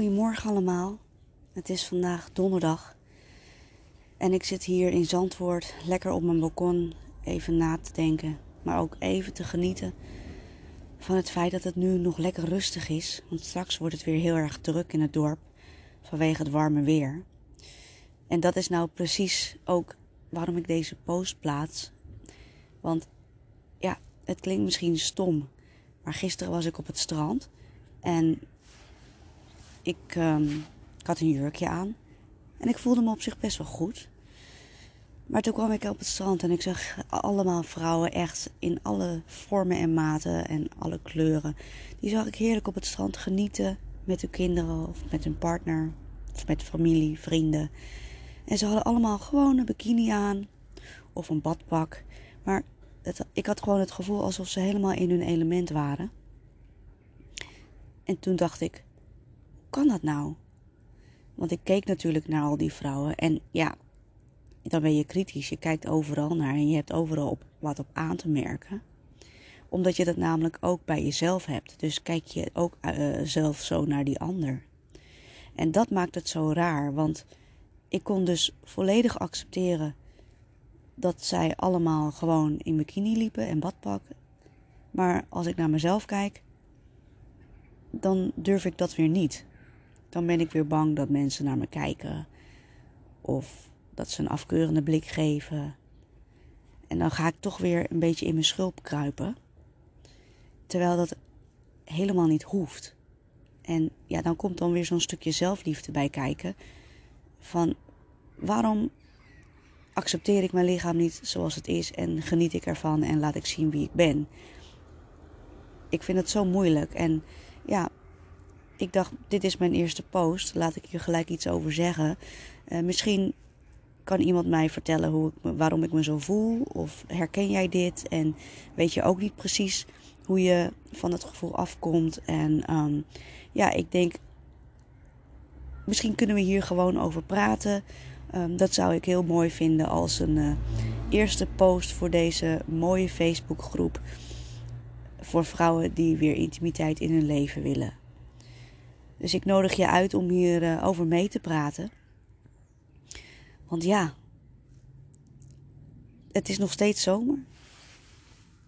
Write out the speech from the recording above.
Goedemorgen allemaal. Het is vandaag donderdag. En ik zit hier in Zandvoort lekker op mijn balkon even na te denken. Maar ook even te genieten van het feit dat het nu nog lekker rustig is. Want straks wordt het weer heel erg druk in het dorp vanwege het warme weer. En dat is nou precies ook waarom ik deze post plaats. Want ja, het klinkt misschien stom. Maar gisteren was ik op het strand en ik, um, ik had een jurkje aan. En ik voelde me op zich best wel goed. Maar toen kwam ik op het strand en ik zag allemaal vrouwen echt in alle vormen en maten en alle kleuren. Die zag ik heerlijk op het strand genieten met hun kinderen of met hun partner of met familie, vrienden. En ze hadden allemaal gewoon een bikini aan of een badpak. Maar het, ik had gewoon het gevoel alsof ze helemaal in hun element waren. En toen dacht ik, kan dat nou? Want ik keek natuurlijk naar al die vrouwen. En ja, dan ben je kritisch. Je kijkt overal naar en je hebt overal op wat op aan te merken. Omdat je dat namelijk ook bij jezelf hebt. Dus kijk je ook uh, zelf zo naar die ander. En dat maakt het zo raar. Want ik kon dus volledig accepteren dat zij allemaal gewoon in bikini liepen en badpakken. Maar als ik naar mezelf kijk, dan durf ik dat weer niet dan ben ik weer bang dat mensen naar me kijken. Of dat ze een afkeurende blik geven. En dan ga ik toch weer een beetje in mijn schulp kruipen. Terwijl dat helemaal niet hoeft. En ja, dan komt dan weer zo'n stukje zelfliefde bij kijken. Van waarom accepteer ik mijn lichaam niet zoals het is en geniet ik ervan en laat ik zien wie ik ben? Ik vind het zo moeilijk. En ja, ik dacht, dit is mijn eerste post. Laat ik hier gelijk iets over zeggen. Uh, misschien kan iemand mij vertellen hoe ik waarom ik me zo voel. Of herken jij dit? En weet je ook niet precies hoe je van het gevoel afkomt. En um, ja, ik denk, misschien kunnen we hier gewoon over praten. Um, dat zou ik heel mooi vinden als een uh, eerste post voor deze mooie Facebookgroep. Voor vrouwen die weer intimiteit in hun leven willen. Dus ik nodig je uit om hierover uh, over mee te praten. Want ja, het is nog steeds zomer.